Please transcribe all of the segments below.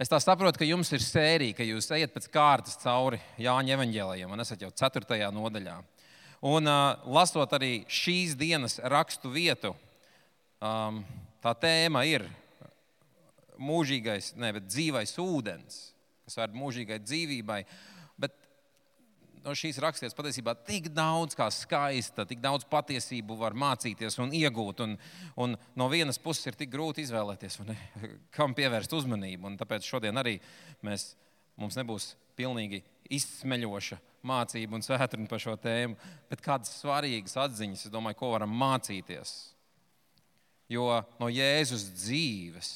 Es tā saprotu, ka jums ir sērija, ka jūs ejat pēc kārtas cauri Jāņa evanģēlējiem, un esat jau 4. nodaļā. Un uh, lasot arī šīs dienas rakstu vietu, um, tā tēma ir mūžīgais, ne, bet dzīvais ūdens, kas var mūžīgai dzīvībai no šīs rakstītas patiesībā tik daudz kā skaista, tik daudz patiesību var mācīties un iegūt. Un, un no vienas puses ir tik grūti izvēlēties, ne, kam pievērst uzmanību. Un tāpēc šodien arī mēs, mums nebūs pilnīgi izsmeļoša mācība un svētdiena par šo tēmu, bet kādas svarīgas atziņas, domāju, ko varam mācīties. Jo no Jēzus dzīves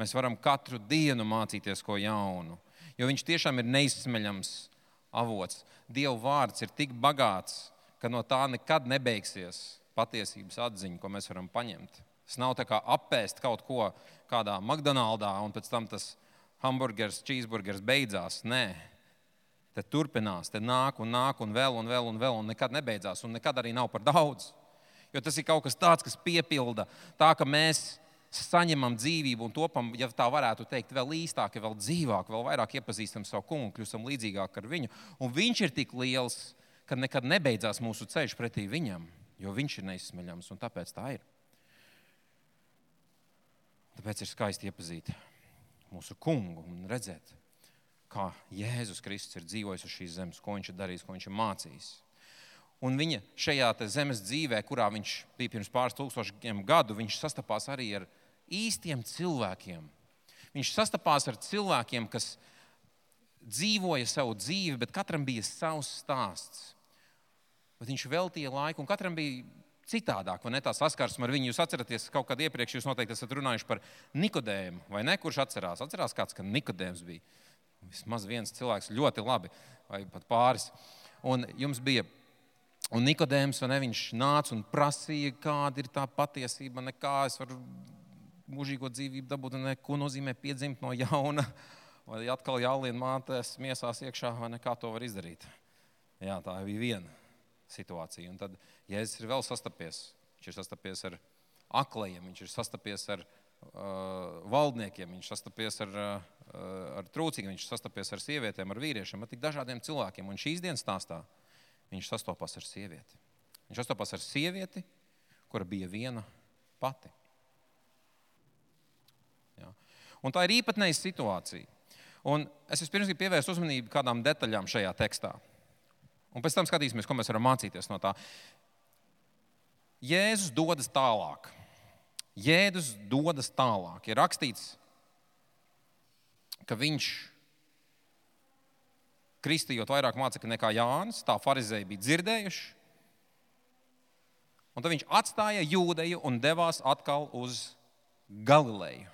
mēs varam katru dienu mācīties ko jaunu. Jo viņš tiešām ir neizsmeļams avots. Dieva vārds ir tik bagāts, ka no tā nekad nebeigsies patiesības atziņa, ko mēs varam paņemt. Tas nav tā kā apēst kaut ko kādā McDonald's, un pēc tam tas hamburgers, cheeseburgers beidzās. Nē, te turpinās, te nāk un nāk un vēl un vēl un vēl, un nekad nebeidzās, un nekad arī nav par daudz. Jo tas ir kaut kas tāds, kas piepilda tā, ka mēs saņemam dzīvību un topam, ja tā varētu teikt, vēl īstāk, vēl dzīvāk, vēl vairāk iepazīstam savu kungu, kļūstam līdzīgāk ar viņu. Un viņš ir tik liels, ka nekad nebeidzās mūsu ceļš pretī viņam, jo viņš ir neizsmeļams un tāpēc tā ir. Tāpēc ir skaisti iepazīt mūsu kungu un redzēt, kā Jēzus Kristus ir dzīvojis uz šīs zemes, ko viņš ir darījis, ko viņš ir mācījis. Un viņa šajā zemes dzīvē, kurā viņš bija pirms pāris tūkstošiem gadu, viņš sastapās arī ar īstiem cilvēkiem. Viņš sastapās ar cilvēkiem, kas dzīvoja savu dzīvi, bet katram bija savs stāsts. Bet viņš veltīja laiku, un katram bija citādāk, vai ne? Tā saskarsme ar viņu. Jūs atceraties, kaut kad iepriekš jūs noteikti esat runājuši par Nikodēmu, vai ne? Kurš atcerās? Atcerās kāds, ka Nikodēms bija vismaz viens cilvēks ļoti labi, vai pat pāris. Un jums bija Un Nikodējums, ne, viņš nāca un prasīja, kāda ir tā patiesība, nekā es varu mūžīgo dzīvību dabūt, ne, ko nozīmē piedzimt no jauna, vai atkal jālien mātēs miesās iekšā, vai ne, kā to var izdarīt. Jā, tā bija viena situācija. Un tad Jēzus ir vēl sastapies. Viņš ir sastapies ar aklajiem, viņš ir sastapies ar uh, valdniekiem, viņš sastapies ar, uh, ar trūcīgiem, viņš sastapies ar sievietēm, ar vīriešiem, ar tik dažādiem cilvēkiem. Un šīs dienas stāstā viņš sastopās ar sievieti. Viņš sastopās ar sievieti, kura bija viena pati. Ja. Un tā ir īpatnēja situācija. Un es vispirms gribu pievērst uzmanību kādām detaļām šajā tekstā. Un pēc tam skatīsimies, ko mēs varam mācīties no tā. Jēzus dodas tālāk. Jēzus dodas tālāk. Ir rakstīts, ka viņš kristījot vairāk mācekļu nekā Jānis, tā farizēji bija dzirdējuši. Un tad viņš atstāja jūdeju un devās atkal uz Galileju.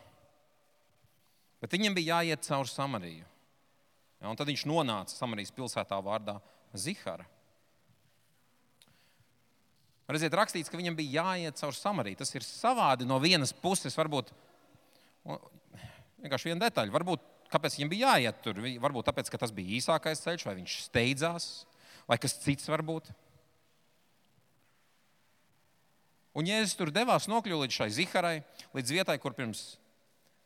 Bet viņam bija jāiet cauri Samariju. Ja, un tad viņš nonāca Samarijas pilsētā vārdā Zihara. Redziet, rakstīts, ka viņam bija jāiet cauri Samariju. Tas ir savādi no vienas puses, varbūt vienkārši viena detaļa. Varbūt kāpēc viņam bija jāiet tur? Varbūt tāpēc, ka tas bija īsākais ceļš, vai viņš steidzās, vai kas cits varbūt. Un Jēzus tur devās nokļūt līdz šai ziharai, līdz vietai, kur pirms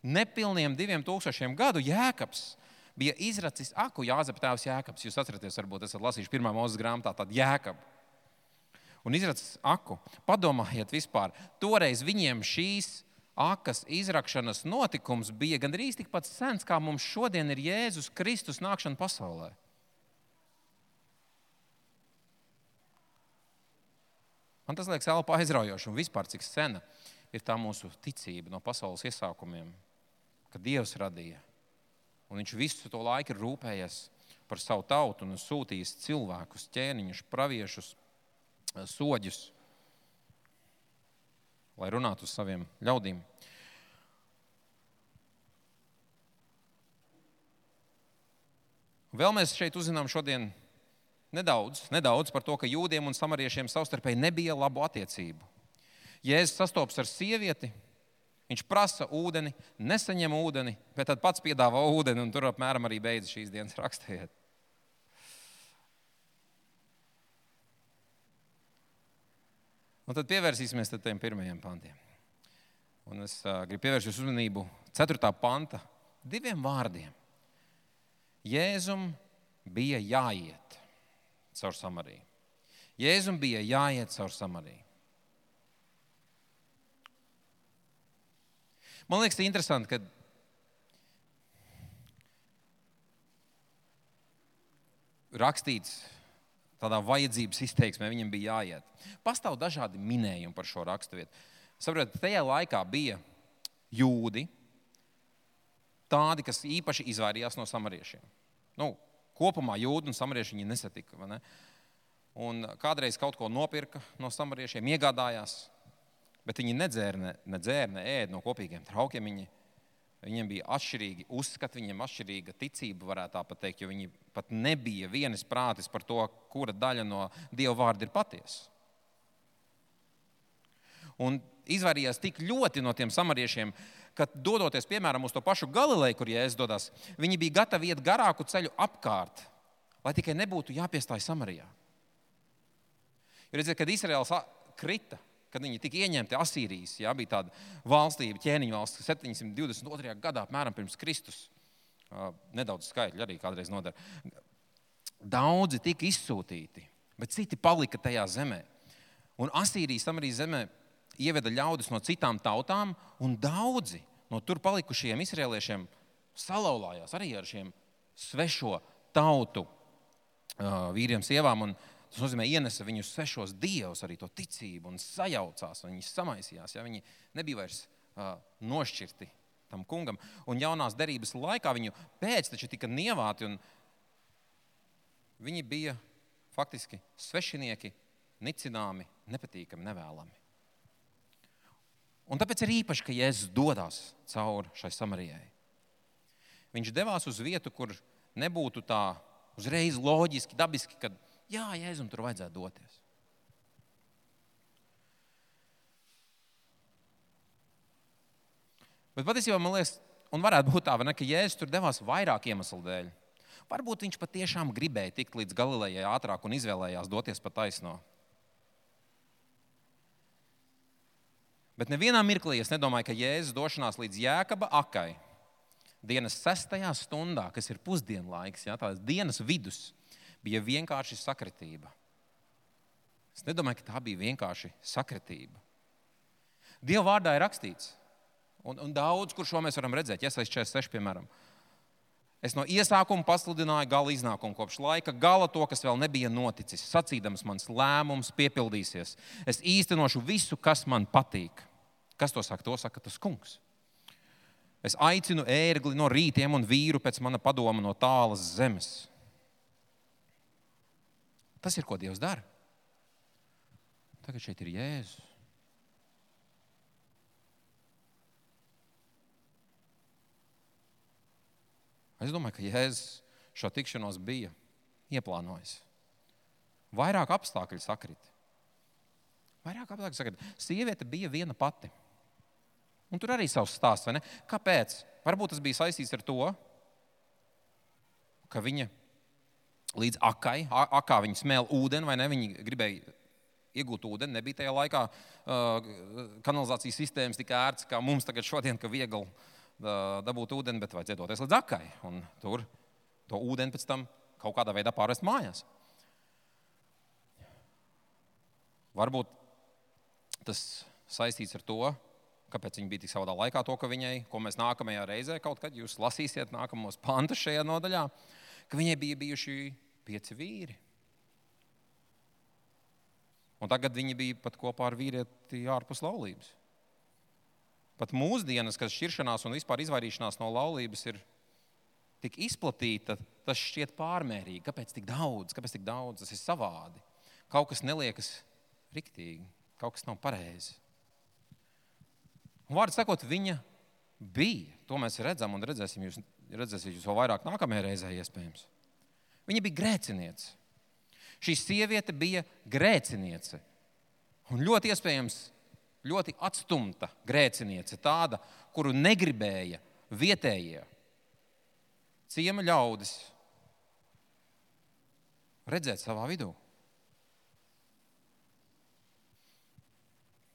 nepilniem diviem tūkstošiem gadu Jēkabs bija izracis aku Jāzepa tēvs Jēkabs. Jūs atceraties, varbūt esat lasījuši pirmā mūzes grāmatā, tad Jēkabs. Un izracis aku. Padomājiet vispār, toreiz viņiem šīs akas izrakšanas notikums bija gandrīz tikpat sens, kā mums šodien ir Jēzus Kristus nākšana pasaulē. Man tas liekas elpa aizraujoši un vispār cik sena ir tā mūsu ticība no pasaules iesākumiem, ka Dievs radīja. Un viņš visu to laiku ir rūpējies par savu tautu un sūtījis cilvēkus, ķēniņus, praviešus, soģus, lai runātu uz saviem ļaudīm. Vēl mēs šeit uzzinām šodien nedaudz, nedaudz par to, ka jūdiem un samariešiem savstarpēji nebija labu attiecību. Jēzus sastopas ar sievieti, viņš prasa ūdeni, nesaņem ūdeni, bet tad pats piedāvā ūdeni, un tur apmēram arī beidzas šīs dienas raksturiet. Un tad pievērsīsimies tiem pirmajiem pantiem. Un es uh, gribu pievērst jūsu uzmanību 4. panta diviem vārdiem. Jēzum bija jāiet caur Samariju. Jēzum bija jāiet caur Samariju. Man liekas, tas ir interesanti, ka rakstīts tādā vajadzības izteiksmē, viņam bija jāiet. Pastāv dažādi minējumi par šo raksturvietu. Saprotiet, tajā laikā bija jūdi, tādi, kas īpaši izvairījās no samariešiem. Nu, kopumā jūdi un samarieši viņi nesatika. Ne? Un kādreiz kaut ko nopirka no samariešiem, iegādājās, bet viņi nedzēra, ne, nedzēra, ne ēda no kopīgiem traukiem. Viņi, viņiem bija atšķirīgi uzskati, viņiem atšķirīga ticība, varētu tā teikt, jo viņi pat nebija vienas prātes par to, kura daļa no Dieva vārda ir patiesa. Un izvairījās tik ļoti no tiem samariešiem, ka dodoties piemēram uz to pašu Galileju, kur Jēzus dodas, viņi bija gatavi iet garāku ceļu apkārt, lai tikai nebūtu jāpiestāj Samarijā. Jo redziet, kad Izraels krita, kad viņi tika ieņemti Asīrijas, jā, bija tāda valstība, ķēniņa valsts 722. gadā, apmēram pirms Kristus. Nedaudz skaitļi arī kādreiz nodara. Daudzi tika izsūtīti, bet citi palika tajā zemē. Un Asīrijas, Samarijas zemē ieveda ļaudis no citām tautām, un daudzi no tur palikušajiem izrēliešiem salauzās arī ar šiem svešo tautu vīriem, sievām. Un tas nozīmē, ienesa viņus svešos dievus, arī to ticību, un sajaucās, un viņi samaisījās. Ja? Viņi nebija vairs uh, nošķirti tam kungam. Un jaunās derības laikā viņu pēc tika nievāti, un viņi bija faktiski svešinieki, nicināmi, nepatīkami, nevēlami. Un tāpēc ir īpaši, ka Jēzus dodas cauri šai Samarijai. Viņš devās uz vietu, kur nebūtu tā uzreiz loģiski, dabiski, ka jā, Jēzum tur vajadzētu doties. Bet patiesībā man liekas, un varētu būt tā, ne, ka Jēzus tur devās vairāk iemeslu dēļ. Varbūt viņš patiešām gribēja tikt līdz Galilejai ātrāk un izvēlējās doties pa taisno. Bet nevienā mirklī es nedomāju, ka Jēzus došanās līdz Jēkaba akai dienas sestajā stundā, kas ir pusdienlaiks, ja, tās dienas vidus, bija vienkārši sakritība. Es nedomāju, ka tā bija vienkārši sakritība. Dieva vārdā ir rakstīts, un, un daudz, kur šo mēs varam redzēt, iesaistīt 46, piemēram. Es no iesākuma pasludināju gala iznākumu kopš laika, gala to, kas vēl nebija noticis. Sacīdams, mans lēmums piepildīsies. Es īstenošu visu, kas man patīk. Kas to saka? To saka tas kungs. Es aicinu ērgli no rītiem un vīru pēc mana padoma no tālas zemes. Tas ir, ko Dievs dara. Tagad šeit ir Jēzus. Es domāju, ka Jēzus šo tikšanos bija ieplānojis. Vairāk apstākļu sakrit. Vairāk apstākļu sakrit. Sieviete bija viena pati. Un tur arī savs stāsts, vai ne? Kāpēc? Varbūt tas bija saistīts ar to, ka viņa līdz akai, akā viņa smēla ūdeni, vai ne? Viņa gribēja iegūt ūdeni. Nebija tajā laikā uh, kanalizācijas sistēmas tik ērts kā mums tagad šodien, ka viegli uh, dabūt ūdeni, bet vajadzēja doties līdz akai. Un tur to ūdeni pēc tam kaut kādā veidā pārvest mājās. Varbūt tas saistīts ar to, kāpēc viņa bija tik savā laikā, to, ka viņai, ko mēs nākamajā reizē kaut kad jūs lasīsiet, nākamos pantus šajā nodaļā, ka viņai bija bijuši pieci vīri. Un tagad viņi bija pat kopā ar vīrieti ārpus laulības. Pat mūsdienas, kad šķiršanās un vispār izvairīšanās no laulības ir tik izplatīta, tas šķiet pārmērīgi. Kāpēc tik daudz? Kāpēc tik daudz? Tas ir savādi. Kaut kas neliekas riktīgi, kaut kas nav pareizi. Vārds sakot, viņa bija. To mēs redzam un redzēsim jūs, redzēsim jūs vēl vairāk nākamajā reizē, iespējams. Viņa bija grēciniece. Šī sieviete bija grēciniece. Un ļoti iespējams, ļoti atstumta grēciniece, tāda, kuru negribēja vietējie ciema ļaudis redzēt savā vidū.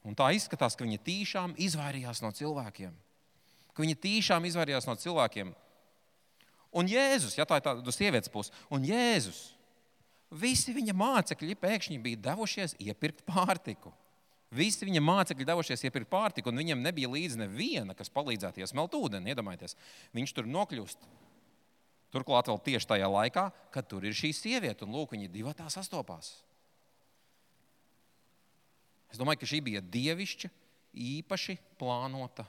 Un tā izskatās, ka viņa tīšām izvairījās no cilvēkiem. ka viņa tīšām izvairījās no cilvēkiem. Un Jēzus, ja tā ir tāda sievietes puse, un Jēzus, visi viņa mācekļi pēkšņi bija devušies iepirkt pārtiku. Visi viņa mācekļi devušies iepirkt pārtiku, un viņam nebija līdzi neviena, kas palīdzētu iesmelt ūdeni. Iedomājieties, viņš tur nokļūst. Turklāt vēl tieši tajā laikā, kad tur ir šī sieviete, un lūk, viņi divi tā sastopās. Es domāju, ka šī bija dievišķa, īpaši plānota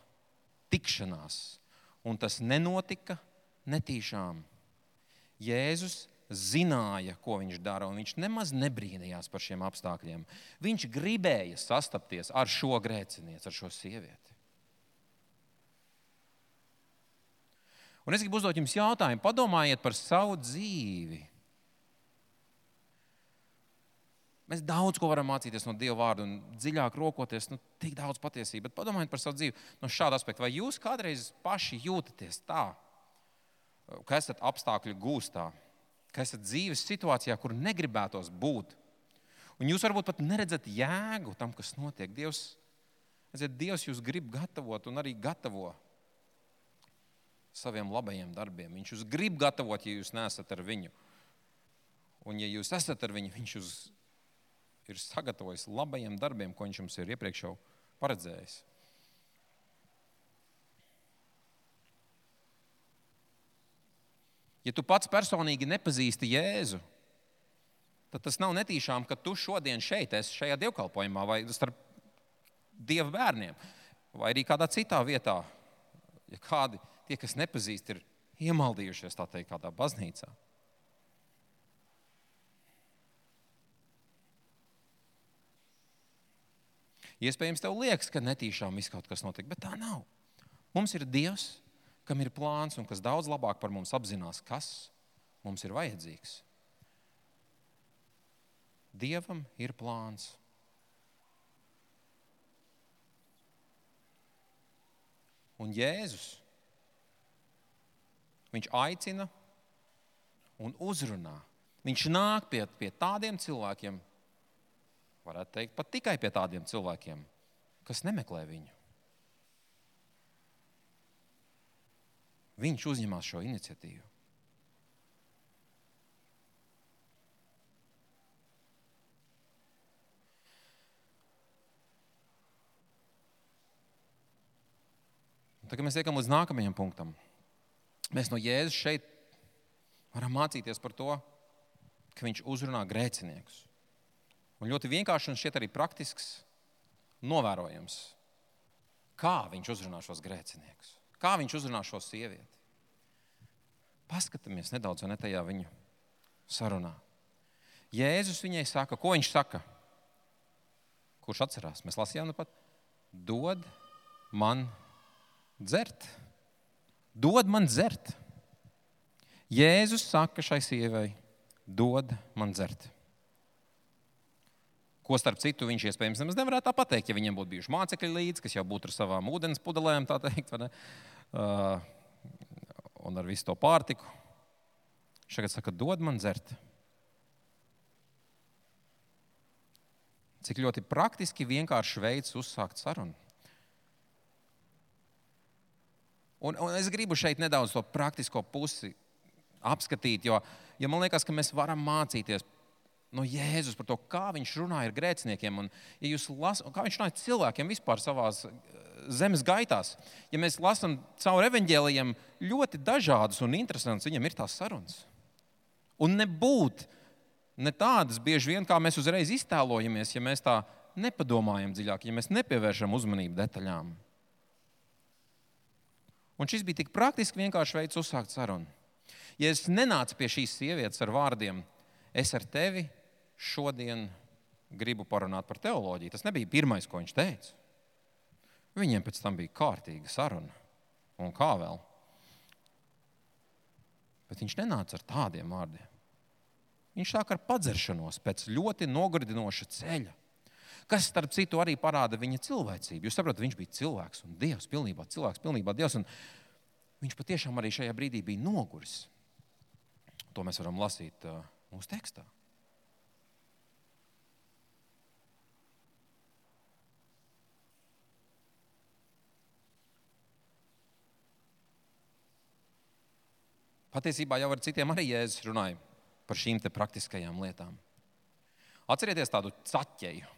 tikšanās, un tas nenotika netīšām. Jēzus zināja, ko viņš dara, un viņš nemaz nebrīnījās par šiem apstākļiem. Viņš gribēja sastapties ar šo grēcinieci, ar šo sievieti. Un es gribu uzdot jums jautājumu, padomājiet par savu dzīvi. Mēs daudz ko varam mācīties no Dieva vārda un dziļāk rokoties, nu, tik daudz patiesību. Bet padomājiet par savu dzīvi no šāda aspekta. Vai jūs kādreiz paši jūtaties tā, ka esat apstākļu gūstā, ka esat dzīves situācijā, kur negribētos būt? Un jūs varbūt pat neredzat jēgu tam, kas notiek. Dievs, redziet, Dievs jūs grib gatavot un arī gatavo saviem labajiem darbiem. Viņš jūs grib gatavot, ja jūs neesat ar viņu. Un, ja jūs esat ar viņu, viņš jūs ir sagatavojis labajiem darbiem, ko viņš jums ir iepriekš jau paredzējis. Ja tu pats personīgi nepazīsti Jēzu, tad tas nav netīšām, ka tu šodien šeit esi šajā dievkalpojumā vai starp dievu bērniem, vai arī kādā citā vietā. Ja kādi tie, kas nepazīst, ir iemaldījušies teikt, kādā baznīcā. Iespējams, tev liekas, ka netīšām viss kaut kas notiek, bet tā nav. Mums ir Dievs, kam ir plāns un kas daudz labāk par mums apzinās, kas mums ir vajadzīgs. Dievam ir plāns. Un Jēzus, viņš aicina un uzrunā. Viņš nāk pie, pie tādiem cilvēkiem, varētu teikt, pat tikai pie tādiem cilvēkiem, kas nemeklē viņu. Viņš uzņemās šo iniciatīvu. Tagad mēs tiekam līdz nākamajam punktam. Mēs no Jēzus šeit varam mācīties par to, ka viņš uzrunā grēciniekus. Un ļoti vienkārši un šķiet arī praktisks novērojams, kā viņš uzrunā šos grēciniekus, kā viņš uzrunā šo sievieti. Paskatāmies nedaudz ne tajā viņu sarunā. Jēzus viņai saka, ko viņš saka? Kurš atcerās? Mēs lasījām, nu pat dod man dzert. Dod man dzert. Jēzus saka šai sievai, dod man dzert. Ko starp citu viņš iespējams nemaz nevarētu pateikt, ja viņiem būtu bijuši mācekļi līdzi, kas jau būtu ar savām ūdens pudelēm, tā teikt, un ar visu to pārtiku. Šagad saka, dod man dzert. Cik ļoti praktiski vienkārši veids uzsākt sarunu. Un, un es gribu šeit nedaudz to praktisko pusi apskatīt, jo ja man liekas, ka mēs varam mācīties no Jēzus par to, kā viņš runāja ar grēciniekiem. Un, ja jūs lasāt, kā viņš runāja cilvēkiem vispār savā eh, zemes gaitās, ja mēs lasām caur evaņģēlījiem ļoti dažādas un interesantas, viņam ir tās sarunas. Un nebūt ne tādas bieži vien, kā mēs uzreiz iztēlojamies, ja mēs tā nepadomājam dziļāk, ja mēs nepievēršam uzmanību detaļām. Un šis bija tik praktiski vienkārši veids uzsākt sarunu. Ja es nenācu pie šīs sievietes ar vārdiem, es ar tevi šodien gribu parunāt par teoloģiju. Tas nebija pirmais, ko viņš teica. Viņiem pēc tam bija kārtīga saruna. Un kā vēl? Bet viņš nenāca ar tādiem vārdiem. Viņš sāk ar padzeršanos pēc ļoti nogurdinoša ceļa, kas, starp citu, arī parāda viņa cilvēcību. Jūs saprotat, viņš bija cilvēks un dievs, pilnībā cilvēks, pilnībā dievs. Viņš patiešām arī šajā brīdī bija noguris. To mēs varam lasīt uh, mūsu tekstā. Patiesībā jau ar citiem arī Jēzus runāja par šīm praktiskajām lietām. Atcerieties tādu caķeju.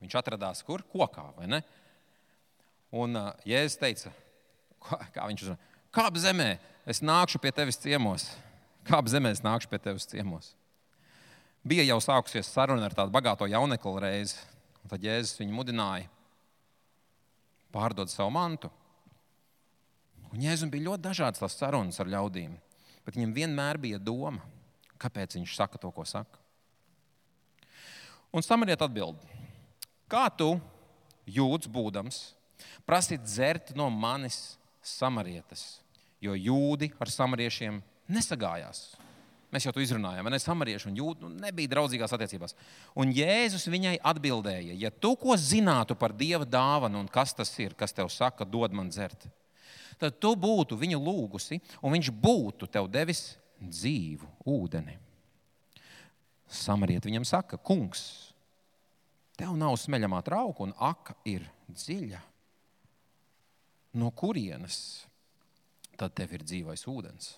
Viņš atradās kur? Kokā, vai ne? Un uh, Jēzus teica, kā viņš uzrunāja, kāp zemē, es nākšu pie tevis ciemos. Kāp zemē, es nākšu pie tevis ciemos. Bija jau sākusies saruna ar tādu bagāto jaunekli reizi. Tad Jēzus viņu mudināja pārdot savu mantu. Un Jēzus bija ļoti dažādas sarunas ar ļaudīm, bet viņam vienmēr bija doma, kāpēc viņš saka to, ko saka. Un samariet atbild, kā tu jūtas būdams, prasīt dzert no manis samarietes, jo jūdi ar samariešiem nesagājās. Mēs jau to izrunājām, ne samarieši un jūdi nu, nebija draudzīgās attiecībās. Un Jēzus viņai atbildēja, ja tu ko zinātu par Dieva dāvanu un kas tas ir, kas tev saka, dod man dzert, tad tu būtu viņu lūgusi un viņš būtu tev devis dzīvu ūdeni. Samariet viņam saka, kungs, tev nav smeļamā trauka un aka ir dziļa. No kurienes tad tev ir dzīvais ūdens?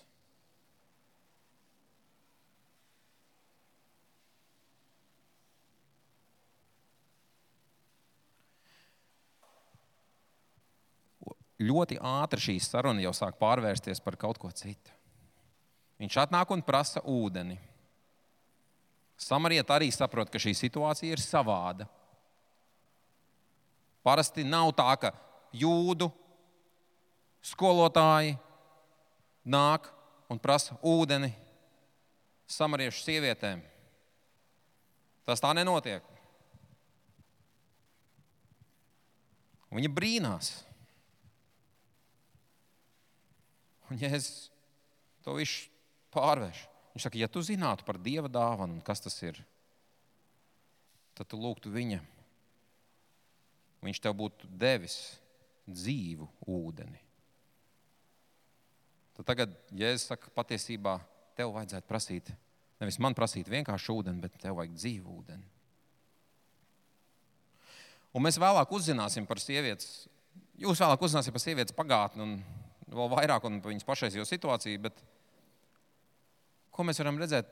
Ļoti ātri šī saruna jau sāk pārvērsties par kaut ko citu. Viņš atnāk un prasa ūdeni. Samarieta arī saprot, ka šī situācija ir savāda. Parasti nav tā, ka jūdu skolotāji nāk un prasa ūdeni samariešu sievietēm. Tas tā nenotiek. Viņa brīnās. Un Jēzus to visu pārvērš. Viņš saka, ja tu zinātu par Dieva dāvanu, kas tas ir, tad tu lūgtu viņam. Viņš tev būtu devis dzīvu ūdeni. Tad tagad Jēzus saka, patiesībā tev vajadzētu prasīt, nevis man prasīt vienkārši ūdeni, bet tev vajag dzīvu ūdeni. Un mēs vēlāk uzzināsim par sievietes, jūs vēlāk uzzināsiet par sievietes pagātni vēl vairāk un viņas pašreizējo situāciju. Bet ko mēs varam redzēt?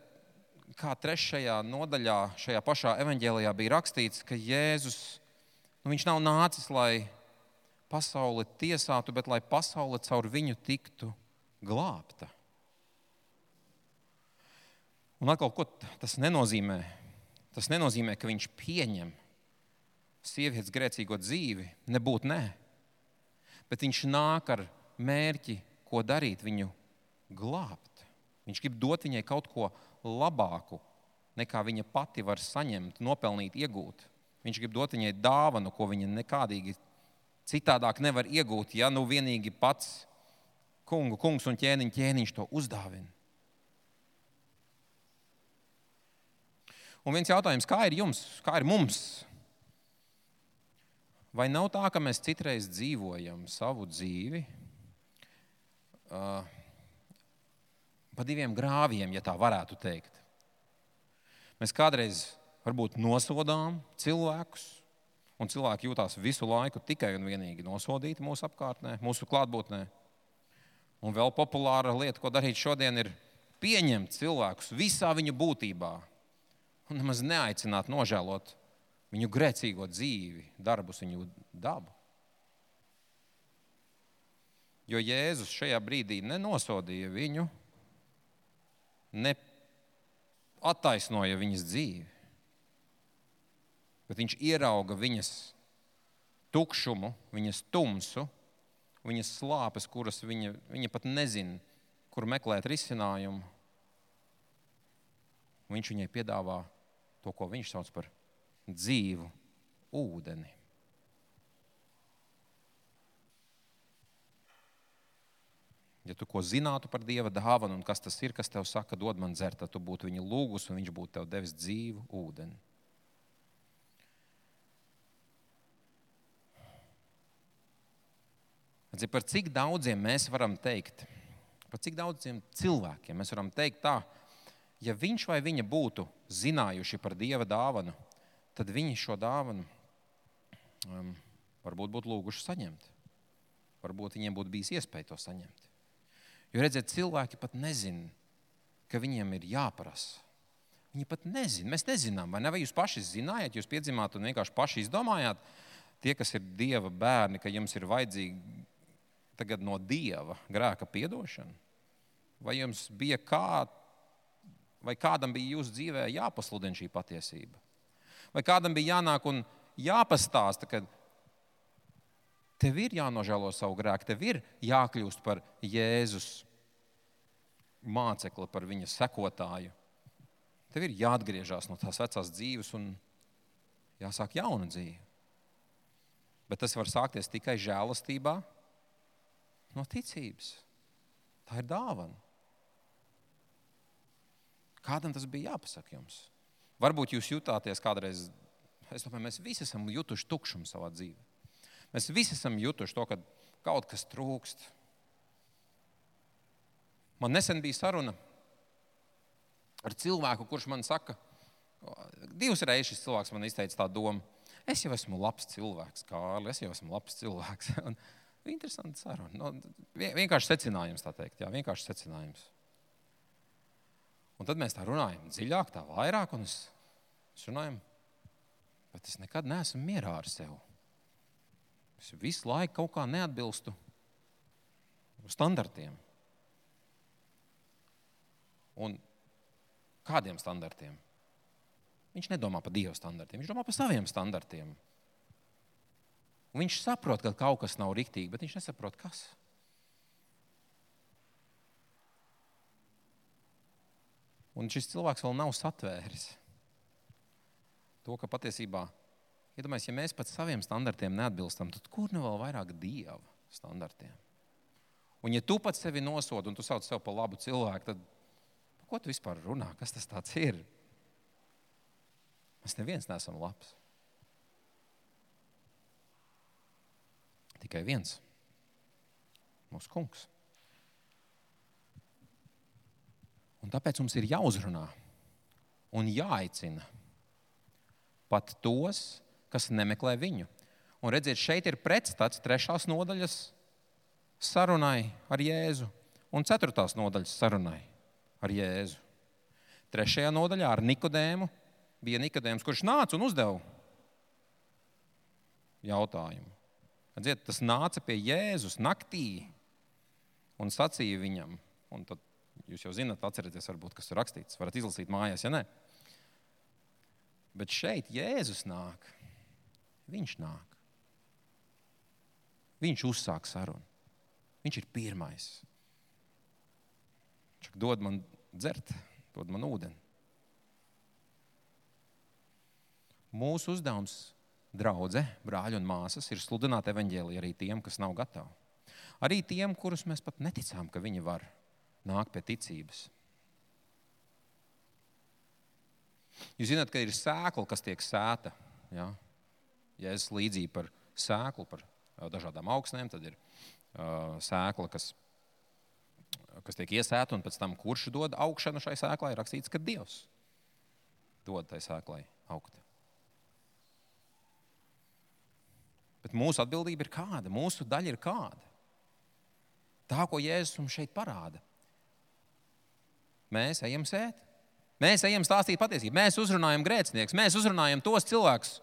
Kā trešajā nodaļā, šajā pašā evanģēlijā bija rakstīts, ka Jēzus nu, nav nācis, lai pasauli tiesātu, bet lai pasaule caur viņu tiktu glābta. Un atkal, ko tas nenozīmē? Tas nenozīmē, ka viņš pieņem sievietes grēcīgo dzīvi, nebūtu nē. Bet viņš nāk ar mērķi, ko darīt, viņu glābt. Viņš grib dot viņai kaut ko labāku, nekā viņa pati var saņemt, nopelnīt, iegūt. Viņš grib dot viņai dāvanu, ko viņa nekādīgi citādāk nevar iegūt, ja nu vienīgi pats kungu, kungs un ķēniņš, ķēniņš to uzdāvina. Un viens jautājums, kā ir jums, kā ir mums? Vai nav tā, ka mēs citreiz dzīvojam savu dzīvi, uh, pa diviem grāviem, ja tā varētu teikt. Mēs kādreiz varbūt nosodām cilvēkus, un cilvēki jūtās visu laiku tikai un vienīgi nosodīti mūsu apkārtnē, mūsu klātbūtnē. Un vēl populāra lieta, ko darīt šodien, ir pieņemt cilvēkus visā viņu būtībā un nemaz neaicināt nožēlot viņu grēcīgo dzīvi, darbus, viņu dabu. Jo Jēzus šajā brīdī nenosodīja viņu, ne attaisnoja viņas dzīvi, bet viņš ierauga viņas tukšumu, viņas tumsu, viņas slāpes, kuras viņa, viņa pat nezina, kur meklēt risinājumu. Viņš viņai piedāvā to, ko viņš sauc par dzīvu ūdeni. Ja tu ko zinātu par Dieva dāvanu un kas tas ir, kas tev saka, dod man dzert, tad tu būtu viņa lūgus un viņš būtu tev devis dzīvu ūdeni. Par cik daudziem mēs varam teikt, par cik daudziem cilvēkiem mēs varam teikt tā, ja viņš vai viņa būtu zinājuši par Dieva dāvanu, tad viņi šo dāvanu um, varbūt būtu lūguši saņemt. Varbūt viņiem būtu bijis iespēja to saņemt. Jo redziet, cilvēki pat nezina, ka viņiem ir jāprasa. Viņi pat nezina. Mēs nezinām, vai ne? Vai jūs paši zinājāt, jūs piedzimāt un vienkārši paši izdomājāt, tie, kas ir dieva bērni, ka jums ir vajadzīga no dieva grēka piedošana? Vai jums bija kā, vai kādam bija jūsu dzīvē jāpasludina šī patiesība? Vai kādam bija jānāk un jāpastāsta, ka tev ir jānožēlo savu grēku, tev ir jākļūst par Jēzus mācekli, par viņa sekotāju. Tev ir jāatgriežas no tās vecās dzīves un jāsāk jauna dzīve. Bet tas var sākties tikai žēlastībā, no ticības. Tā ir dāvana. Kādam tas bija jāpasaka jums? Varbūt jūs jutāties kādreiz, es domāju, mēs visi esam jutuši tukšumu savā dzīvē. Mēs visi esam jutuši to, ka kaut kas trūkst. Man nesen bija saruna ar cilvēku, kurš man saka, divas reizes šis cilvēks man izteica tādu domu. Es jau esmu labs cilvēks, Kārlis, es jau esmu labs cilvēks. Interesanti saruna. No, nu, vienkārši secinājums, tā teikt. Jā, vienkārši secinājums. Un tad mēs tā runājam dziļāk, tā vairāk, un es, es runāju, bet es nekad neesmu mierā ar sevi. Es visu laiku kaut kā neatbilstu standartiem. Un kādiem standartiem? Viņš nedomā par Dieva standartiem, viņš domā par saviem standartiem. Un viņš saprot, ka kaut kas nav riktīgi, bet viņš nesaprot, kas. Un šis cilvēks vēl nav satvēris to, ka patiesībā, iedomājieties, ja mēs pat saviem standartiem neatbilstam, tad kur nu vēl vairāk dieva standartiem? Un ja tu pats sevi nosodi un tu sauc sevi par labu cilvēku, tad ko tu vispār runā? Kas tas ir? Mēs neviens neesam labs. Tikai viens - mūsu kungs. Un tāpēc mums ir jāuzrunā un jāaicina pat tos, kas nemeklē viņu. Un redziet, šeit ir pretstats trešās nodaļas sarunai ar Jēzu un ceturtās nodaļas sarunai ar Jēzu. Trešajā nodaļā ar Nikodēmu bija Nikodēms, kurš nāca un uzdeva jautājumu. Redziet, tas nāca pie Jēzus naktī un sacīja viņam, un tad Jūs jau zināt, atcerieties, varbūt, kas tur rakstīts. Varat izlasīt mājās, ja ne. Bet šeit Jēzus nāk. Viņš nāk. Viņš uzsāk sarunu. Viņš ir pirmais. Viņš dod man dzert, dod man ūdeni. Mūsu uzdevums, draugi, brāļi un māsas, ir sludināt evaņģēliju arī tiem, kas nav gatavi. Arī tiem, kurus mēs pat neticām, ka viņi var nāk pie ticības. Jūs zināt, ka ir sēkla, kas tiek sēta. Ja? Jēzus līdzība par sēklu, par dažādām augsnēm, tad ir uh, sēkla, kas, kas tiek iesēta, un pēc tam kurš dod augšanu šai sēklai, ir rakstīts, ka Dievs dod tai sēklai augt. Bet mūsu atbildība ir kāda? Mūsu daļa ir kāda? Tā, ko Jēzus mums šeit parāda. Mēs ejam sēt. Mēs ejam stāstīt patiesību. Mēs uzrunājam grēcinieks, mēs uzrunājam tos cilvēkus,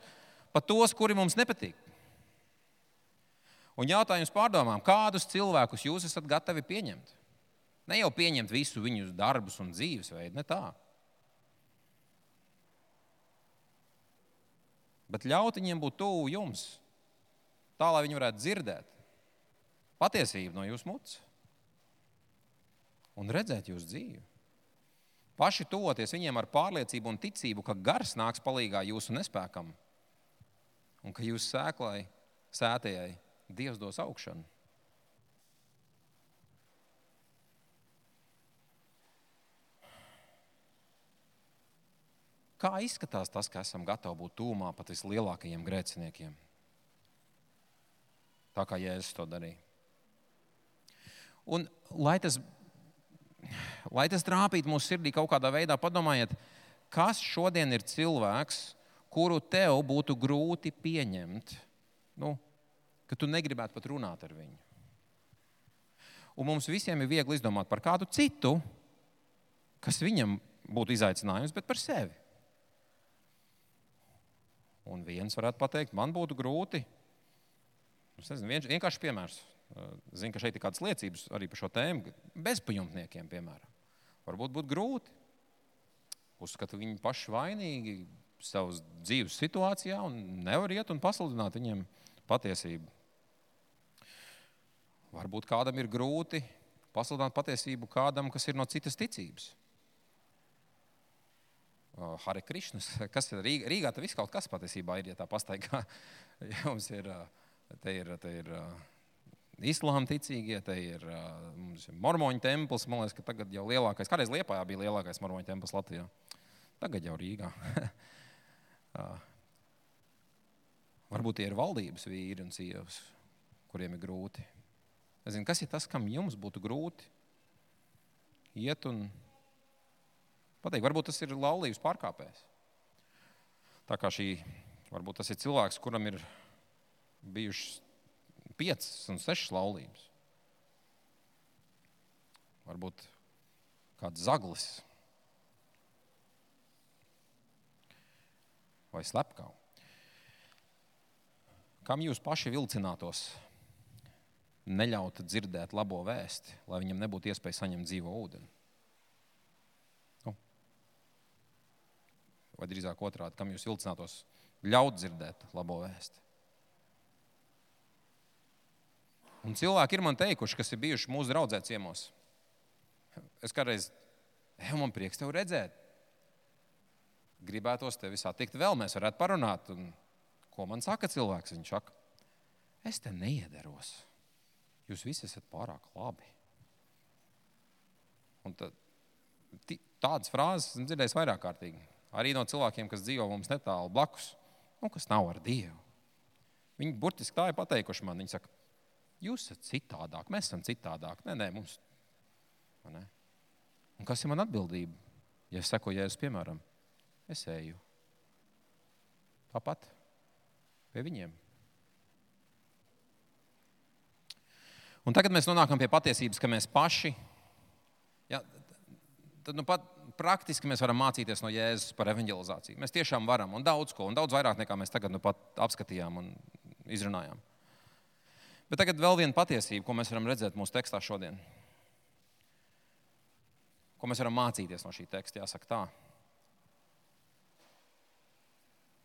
pat tos, kuri mums nepatīk. Un jautājums pārdomām, kādus cilvēkus jūs esat gatavi pieņemt? Ne jau pieņemt visu viņu darbus un dzīvesveidu, ne tā. Bet ļaut viņiem būt tuvu jums, tā lai viņi varētu dzirdēt patiesību no jūsu mutes un redzēt jūsu dzīvi. Paši tuvoties viņiem ar pārliecību un ticību, ka gars nāks palīdzīgā jūsu nespēkam un ka jūsu sēklai, sētajai, Dievs dos augšanu. Kā izskatās tas, ka esam gatavi būt tūmā pat vislielākajiem grēciniekiem? Tā kā Jēzus to darīja. Un, lai tas lai tas trāpītu mūsu sirdī kaut kādā veidā, padomājiet, kas šodien ir cilvēks, kuru tev būtu grūti pieņemt, nu, ka tu negribētu pat runāt ar viņu. un mums visiem ir viegli izdomāt par kādu citu, kas viņam būtu izaicinājums, bet par sevi. Un viens varētu pateikt, man būtu grūti. Es nezinu, viens, vienkārši piemērs. Zinu, ka šeit ir kādas liecības arī par šo tēmu. Bezpajumtniekiem, piemēram, varbūt būtu grūti. Uzskatu viņi paši vainīgi savas dzīves situācijā un nevar iet un pasludināt viņiem patiesību. Varbūt kādam ir grūti pasludināt patiesību kādam, kas ir no citas ticības. Hare Krishnas, kas ir Rīgā? Rīgā tas viss kaut kas patiesībā ir, ja tā pastaigā. Jums ir, te ir, te ir islāma ticīgie, te ir, ir mormoņu templis. Man liekas, ka tagad jau lielākais, kādreiz Liepājā bija lielākais mormoņu templis Latvijā. Tagad jau Rīgā. Varbūt tie ir valdības vīri un sievas, kuriem ir grūti. Es zinu, kas ir tas, kam jums būtu grūti iet un pateikt, varbūt tas ir laulības pārkāpējs. Tā kā šī, varbūt tas ir cilvēks, kuram ir bijušas piecas un sešas laulības. Varbūt kāds zaglis vai slepkava. Kam jūs paši vilcinātos neļaut dzirdēt labo vēsti, lai viņam nebūtu iespēja saņemt dzīvo ūdeni. Nu. Vai drīzāk otrādi, kam jūs vilcinātos ļaut dzirdēt labo vēsti? Un cilvēki ir man teikuši, kas ir bijuši mūsu draudzē ciemos. Es kādreiz, ej, man prieks tevi redzēt. Gribētos tevi satikt vēl, mēs varētu parunāt. Un, ko man saka cilvēks? Viņš saka, es te neiederos. Jūs visi esat pārāk labi. Un tad, tādas frāzes esmu dzirdējis vairāk kārtīgi. Arī no cilvēkiem, kas dzīvo mums netālu blakus, un kas nav ar Dievu. Viņi burtiski tā ir pateikuši man. Viņi saka, jūs esat citādāk, mēs esam citādāk. Nē, nē, mums. Ne? Un kas ir man atbildība? Ja es sekoju Jēzus, piemēram, es eju tāpat pie viņiem. Un tagad mēs nonākam pie patiesības, ka mēs paši, ja, tad nu pat praktiski mēs varam mācīties no Jēzus par evanģelizāciju. Mēs tiešām varam, un daudz ko, un daudz vairāk nekā mēs tagad nu pat apskatījām un izrunājām. Bet tagad vēl viena patiesība, ko mēs varam redzēt mūsu tekstā šodien. Ko mēs varam mācīties no šī teksta, jāsaka tā.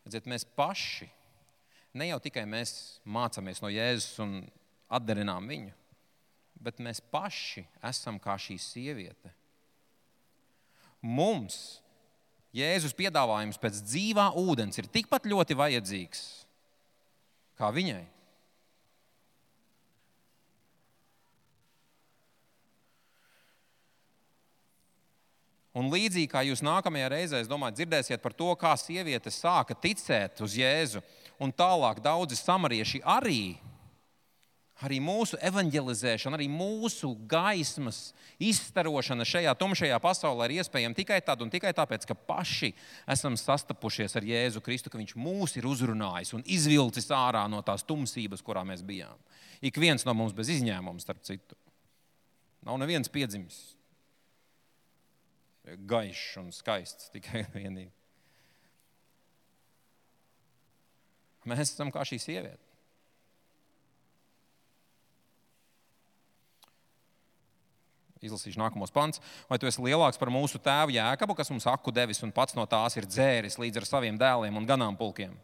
Redziet, mēs paši, ne jau tikai mēs mācāmies no Jēzus un atdarinām viņu, bet mēs paši esam kā šī sieviete. Mums Jēzus piedāvājums pēc dzīvā ūdens ir tikpat ļoti vajadzīgs kā viņai. Un līdzīgi kā jūs nākamajā reizē, domāju, dzirdēsiet par to, kā sieviete sāka ticēt uz Jēzu, un tālāk daudzi samarieši arī arī mūsu evanģelizēšana, arī mūsu gaismas izstarošana šajā tumšajā pasaulē ir iespējama tikai tad un tikai tāpēc, ka paši esam sastapušies ar Jēzu Kristu, ka Viņš mūs ir uzrunājis un izvilcis ārā no tās tumsības, kurā mēs bijām. Ik viens no mums bez izņēmuma, starp citu. Nav neviens piedzimis gaišs un skaists tikai vienīgi. Mēs esam kā šī sieviete. izlasīšu nākamos pants. Vai tu esi lielāks par mūsu tēvu Jēkabu, kas mums aku devis un pats no tās ir dzēris līdz ar saviem dēliem un ganāmpulkiem?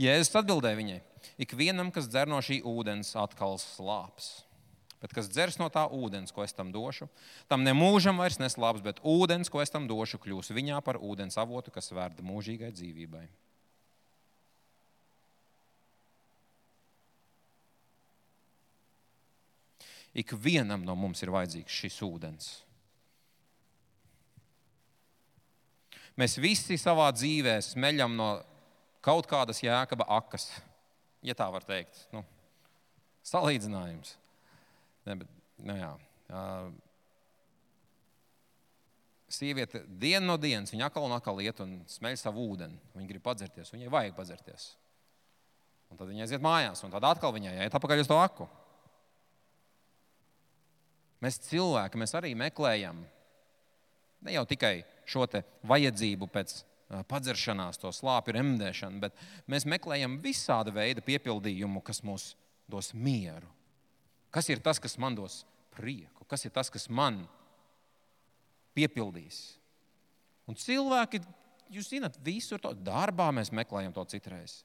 Jēzus atbildēja viņai: Ikvienam, kas dzer no šī ūdens, atkal slāps. Bet kas dzers no tā ūdens, ko es tam došu, tam nemūžam vairs neslāps, bet ūdens, ko es tam došu, kļūs viņā par ūdens avotu, kas vērda mūžīgai dzīvībai. Ikvienam no mums ir vajadzīgs šis ūdens. Mēs visi savā dzīvē smeļam no kaut kādas jēkaba akas, ja tā var teikt. Nu, salīdzinājums. Ne, bet, nu jā. Sieviete dienu no dienas, viņa atkal un atkal iet un smeļ savu ūdeni. Viņa grib padzerties, viņai vajag padzerties. Un tad viņa aiziet mājās, un tad atkal viņai jāiet atpakaļ uz to aku. Mēs cilvēki, mēs arī meklējam ne jau tikai šo vajadzību pēc padzeršanās, to slāpju remdēšanu, bet mēs meklējam visāda veida piepildījumu, kas mums dos mieru. Kas ir tas, kas man dos prieku? Kas ir tas, kas man piepildīs? Un cilvēki, jūs zināt, visur to darbā mēs meklējam to citreiz.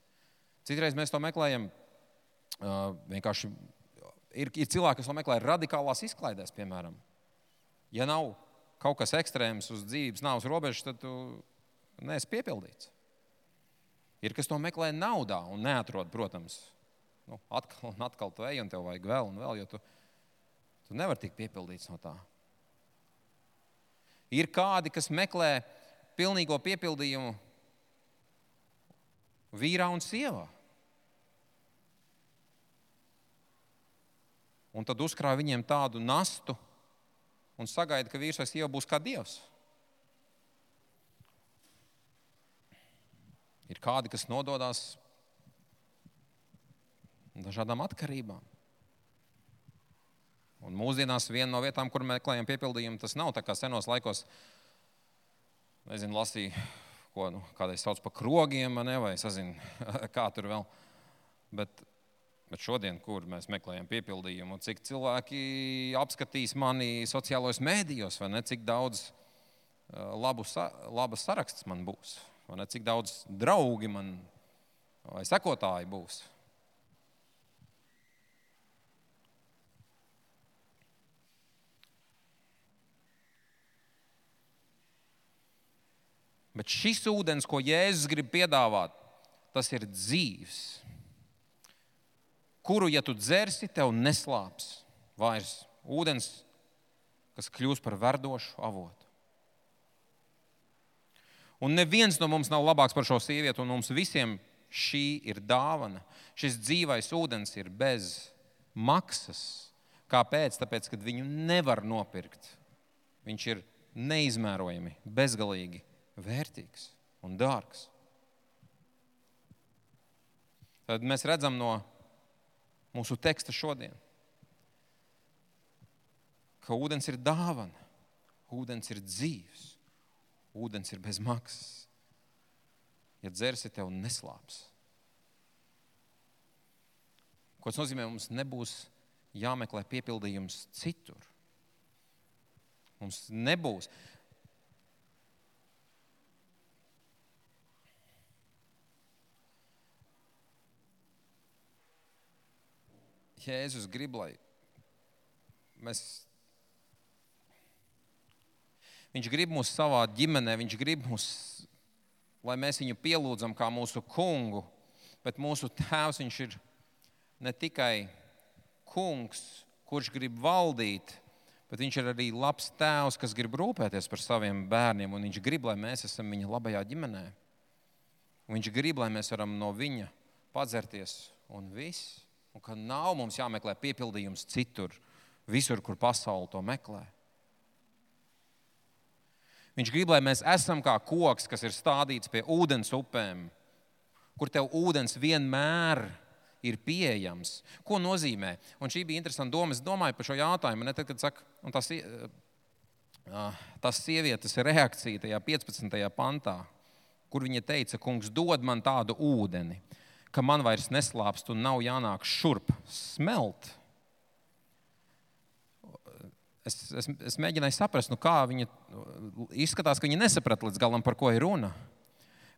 Citreiz mēs to meklējam uh, vienkārši. Ir, ir cilvēki, kas to meklē radikālās izklaidēs, piemēram. Ja nav kaut kas ekstrēms uz dzīves nāves robežas, tad tu neesi piepildīts. Ir kas to meklē naudā un neatrod, protams. Nu, atkal un atkal tu ej, un tev vajag vēl un vēl, jo tu, tu nevari tikt piepildīts no tā. Ir kādi, kas meklē pilnīgo piepildījumu vīrā un sievā. Un tad uzkrāja viņiem tādu nastu un sagaida, ka vīrs vai sieva būs kā dievs. Ir kādi, kas nododas dažādām atkarībām. Un mūsdienās viena no vietām, kur meklējam piepildījumu, tas nav tā kā senos laikos, nezinu, lasīju, ko nu, kādreiz sauc par krogiem, ne, vai sazinu, kā tur vēl. Bet, bet šodien, kur mēs meklējam piepildījumu, cik cilvēki apskatīs mani sociālajos mēdījos, vai ne, cik daudz labu, labas saraksts man būs, vai ne, cik daudz draugi man vai sekotāji būs. Bet šis ūdens, ko Jēzus grib piedāvāt, tas ir dzīves, kuru, ja tu dzersi, tev neslāps vairs ūdens, kas kļūs par verdošu avotu. Un neviens no mums nav labāks par šo sievieti, un mums visiem šī ir dāvana. Šis dzīvais ūdens ir bez maksas. Kāpēc? Tāpēc, ka viņu nevar nopirkt. Viņš ir neizmērojami, bezgalīgi vērtīgs un dārgs. Tad mēs redzam no mūsu teksta šodien, ka ūdens ir dāvana, ūdens ir dzīves, ūdens ir bez maksas. Ja dzersi, tev neslāps. Ko tas nozīmē? Mums nebūs jāmeklē piepildījums citur. Mums nebūs. Jēzus grib, lai mēs. Viņš grib mūs savā ģimenē, viņš grib mūs, lai mēs viņu pielūdzam kā mūsu kungu, bet mūsu tēvs viņš ir ne tikai kungs, kurš grib valdīt, bet viņš ir arī labs tēvs, kas grib rūpēties par saviem bērniem, un viņš grib, lai mēs esam viņa labajā ģimenē. Viņš grib, lai mēs varam no viņa padzerties un viss un ka nav mums jāmeklē piepildījums citur, visur, kur pasaule to meklē. Viņš grib, lai mēs esam kā koks, kas ir stādīts pie ūdens upēm, kur tev ūdens vienmēr ir pieejams. Ko nozīmē? Un šī bija interesanta doma. Es domāju par šo jautājumu. Ne, tad, kad saka, tas, tas sievietes reakcija tajā 15. pantā, kur viņa teica, kungs, dod man tādu ūdeni ka man vairs neslāpst un nav jānāk šurp smelt. Es, es, es mēģināju saprast, nu kā viņa izskatās, ka viņa nesaprata līdz galam, par ko ir runa.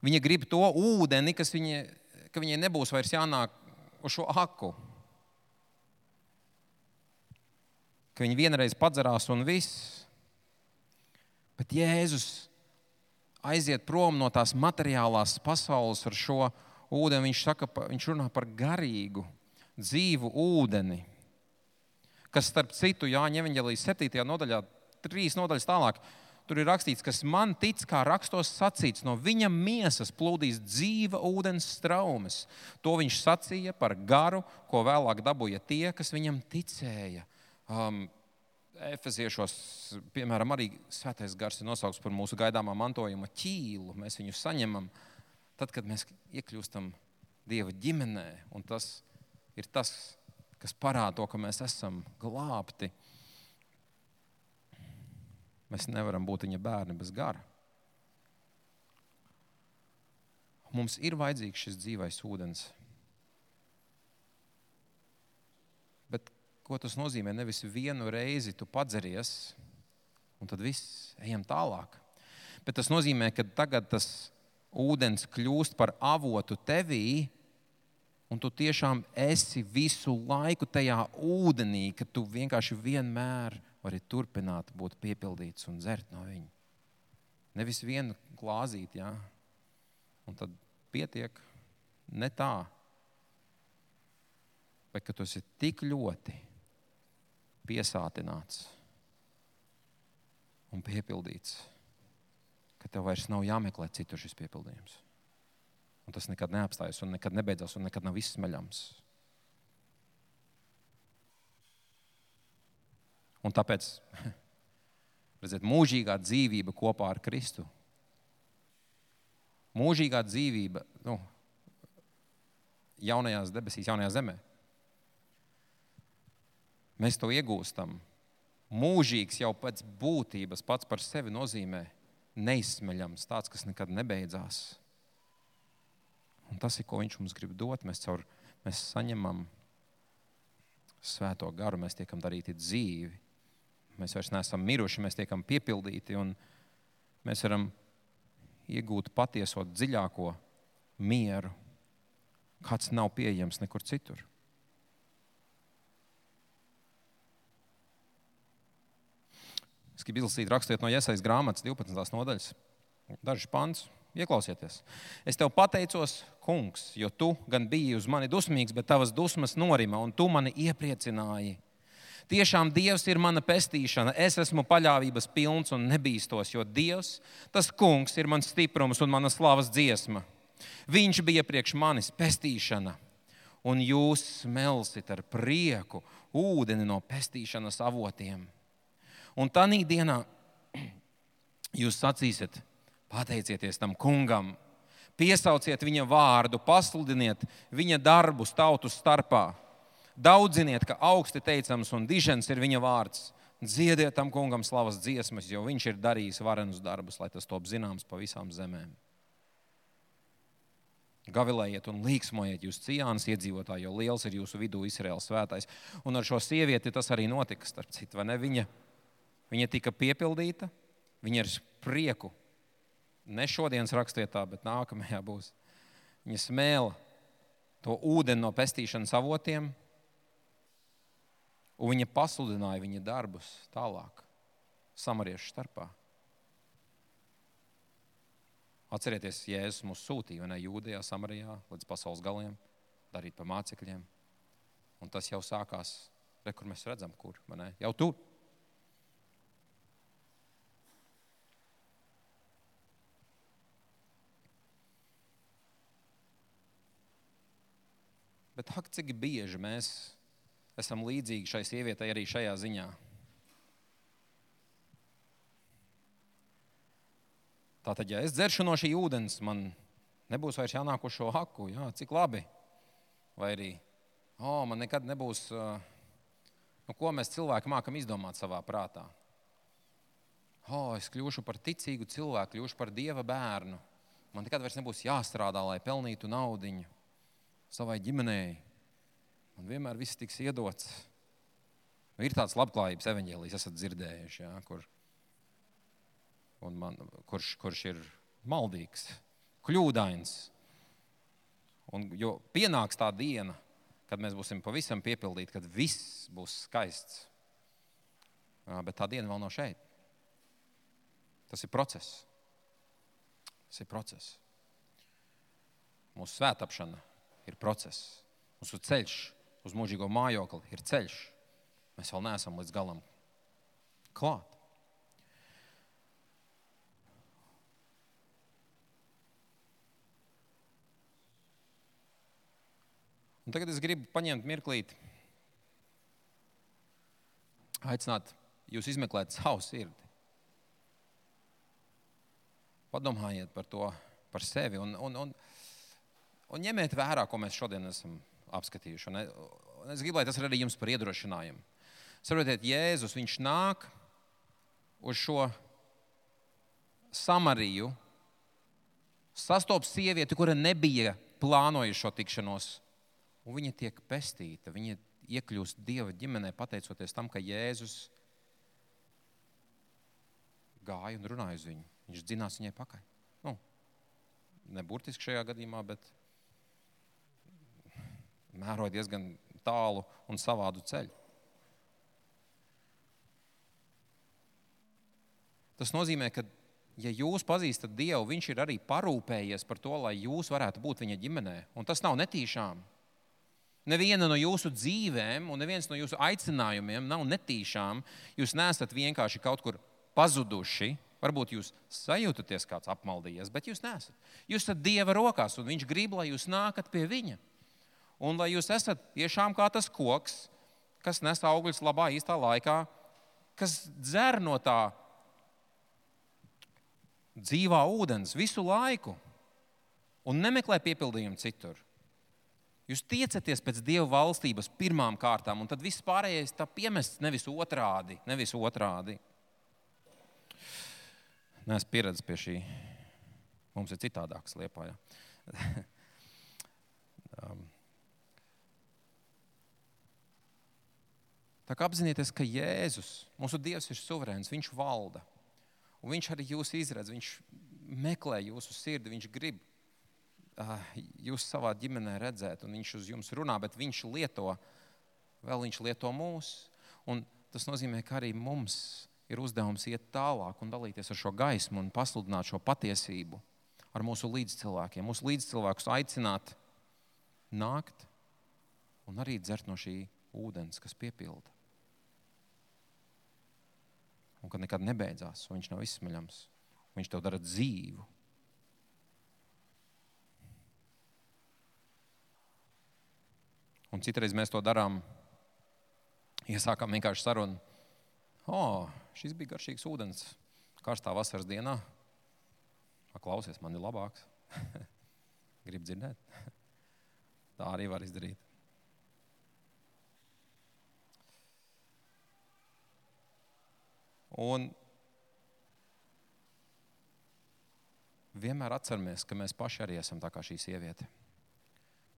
Viņa grib to ūdeni, kas viņa, ka viņai nebūs vairs jānāk uz šo aku. Ka viņa vienreiz padzerās un viss. Bet Jēzus aiziet prom no tās materiālās pasaules ar šo ūdeni viņš, saka, viņš runā par garīgu, dzīvu ūdeni, kas, starp citu, Jāņa Evanģelijas 7. nodaļā, trīs nodaļas tālāk, tur ir rakstīts, kas man tic, kā rakstos sacīts, no viņa miesas plūdīs dzīva ūdens straumes. To viņš sacīja par garu, ko vēlāk dabūja tie, kas viņam ticēja. Um, Efeziešos, piemēram, arī svētais gars ir nosaukts par mūsu gaidāmā mantojuma ķīlu. Mēs viņu saņemam. Uh, tad, kad mēs iekļūstam Dieva ģimenē, un tas ir tas, kas parāda to, ka mēs esam glābti. Mēs nevaram būt viņa bērni bez gara. Mums ir vajadzīgs šis dzīvais ūdens. Bet ko tas nozīmē? Nevis vienu reizi tu padzeries, un tad viss, ejam tālāk. Bet tas nozīmē, ka tagad tas ūdens kļūst par avotu tevī, un tu tiešām esi visu laiku tajā ūdenī, ka tu vienkārši vienmēr vari turpināt būt piepildīts un dzert no viņa. Nevis vienu glāzīt, jā. un tad pietiek. Ne tā, bet ka tu esi tik ļoti piesātināts un piepildīts, ka tev vairs nav jāmeklē citur šis piepildījums. Un tas nekad neapstājas, un nekad nebeidzas, un nekad nav izsmeļams. Un tāpēc, redziet, mūžīgā dzīvība kopā ar Kristu mūžīgā dzīvība nu, jaunajās debesīs, jaunajā zemē. Mēs to iegūstam. Mūžīgs jau pēc būtības pats par sevi nozīmē neizsmeļams, tāds, kas nekad nebeidzās. Un tas ir, ko viņš mums grib dot. Mēs, caur, mēs saņemam svēto garu, mēs tiekam darīti dzīvi. Mēs vairs neesam miruši, mēs tiekam piepildīti un mēs varam iegūt patieso dziļāko mieru, kāds nav pieejams nekur citur. Gribu izlasīt, rakstīt no iesaistas grāmatas 12. nodaļas, dažus pants. Ieklausieties. Es tev pateicos, kungs, jo tu gan biji uz mani dusmīgs, bet tavas dusmas norima, un tu mani iepriecināji. Tiešām Dievs ir mana pestīšana. Es esmu paļāvības pilns un nebīstos, jo Dievs, tas kungs, ir mans stiprums un mana slavas dziesma. Viņš bija priekš manis pestīšana, un jūs smelsit ar prieku ūdeni no pestīšanas avotiem. Un tādā dienā jūs sacīsiet, pateicieties tam kungam, piesauciet viņa vārdu, pasludiniet viņa darbus tautu starpā Daudziniet, ka augsti teicams un dižens ir viņa vārds. Dziediet tam kungam slavas dziesmas, jo viņš ir darījis varenus darbus, lai tas top zināms pa visām zemēm. Gavilējiet un līksmojiet jūs cijānas iedzīvotāji, jo liels ir jūsu vidū Izraels svētais. Un ar šo sievieti tas arī notika, starp citu, vai ne? Viņa, viņa tika piepildīta, viņa ir prieku. Ne šodienas rakstvietā, bet nākamajā būs. Viņa smēla to ūdeni no pestīšanas avotiem, Un viņa pasludināja viņa darbus tālāk, samariešu starpā. Atcerieties, Jēzus mūs sūtīja ne Jūdejā, Samarijā, līdz pasaules galiem, darīt par mācekļiem. Un tas jau sākās, re, kur mēs redzam, kur jau tur. Bet ak, cik bieži mēs esam līdzīgi šai sievietei arī šajā ziņā. Tātad, ja es dzeršu no šī ūdens, man nebūs vairs jānāk uz šo haku. Jā, cik labi. Vai arī, oh, man nekad nebūs, nu, ko mēs cilvēki mākam izdomāt savā prātā. Oh, es kļūšu par ticīgu cilvēku, kļūšu par dieva bērnu. Man nekad vairs nebūs jāstrādā, lai pelnītu naudu savai ģimenei. Man vienmēr viss tiks iedots. Ir tāds labklājības evaņģēlijs, esat dzirdējuši, jā, kur, man, kurš, kurš ir maldīgs, kļūdains. Un, jo pienāks tā diena, kad mēs būsim pavisam piepildīti, kad viss būs skaists. Bet tā diena vēl nav šeit. Tas ir process. Tas ir process. Mūsu svētāpšana ir process. Mūsu ceļš uz mūžīgo mājokli ir ceļš. Mēs vēl neesam līdz galam klāt. Un tagad es gribu paņemt mirklīti, aicināt jūs izmeklēt savu sirdi. Padomājiet par to, par sevi un, un, un, un ņemiet vērā, ko mēs šodien esam apskatījuši. Un es gribu, lai tas ir arī jums par iedrošinājumu. Saprotiet, Jēzus viņš nāk uz šo Samariju, sastopas sievieti, kura nebija plānojusi šo tikšanos, un viņa tiek pestīta. Viņa iekļūst Dieva ģimenē pateicoties tam, ka Jēzus gāja un runāja uz viņu. Viņš dzinās viņai pakaļ. Nu, Neburtiski šajā gadījumā, bet mēroja diezgan tālu un savādu ceļu. Tas nozīmē, ka, ja jūs pazīstat Dievu, Viņš ir arī parūpējies par to, lai jūs varētu būt viņa ģimenē. Un tas nav netīšām. Neviena no jūsu dzīvēm un neviens no jūsu aicinājumiem nav netīšām. Jūs neesat vienkārši kaut kur pazuduši. Varbūt jūs sajūtaties kāds apmaldījies, bet jūs neesat. Jūs esat Dieva rokās, un Viņš grib, lai jūs nākat pie Viņa. Un lai jūs esat tiešām kā tas koks, kas nes augļus labā īstā laikā, kas dzer no tā dzīvā ūdens visu laiku un nemeklē piepildījumu citur. Jūs tiecaties pēc Dieva valstības pirmām kārtām, un tad viss pārējais tā piemests nevis otrādi. Nevis otrādi. Nē, es pieredzu pie šī. Mums ir citādāks liepā. um. Tā kā apzināties, ka Jēzus, mūsu Dievs, ir suverēns, Viņš valda. Un viņš arī jūs izredz, viņš meklē jūsu sirdi, viņš grib uh, jūs savā ģimenē redzēt, un viņš uz jums runā, bet viņš lieto, vēl viņš lieto mūs. Un tas nozīmē, ka arī mums ir uzdevums iet tālāk un dalīties ar šo gaismu un pasludināt šo patiesību ar mūsu līdzcilvēkiem. Mūsu līdzcilvēkus aicināt nākt un arī dzert no šī ūdens, kas piepilda un ka nekad nebeidzās, un viņš nav izsmeļams. Viņš tev dara dzīvu. Un citreiz mēs to darām. Iesākām vienkārši sarunu. O, šis bija garšīgs ūdens. Karstā vasaras dienā. Klausies, man ir labāks. Gribu dzirdēt. Tā arī var izdarīt. Un vienmēr atceramies, ka mēs paši arī esam tā kā šī sieviete.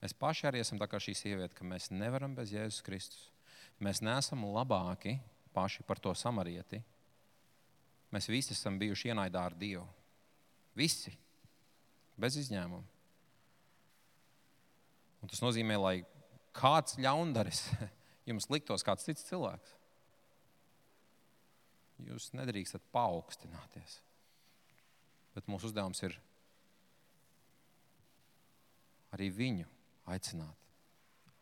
Mēs paši arī esam tā kā šī sieviete, ka mēs nevaram bez Jēzus Kristus. Mēs neesam labāki paši par to samarieti. Mēs visi esam bijuši ienaidā ar Dievu. Visi, bez izņēmuma. Un tas nozīmē, lai kāds ļaundaris jums liktos kāds cits cilvēks. Jūs nedrīkstat paaugstināties. Bet mūsu uzdevums ir arī viņu aicināt,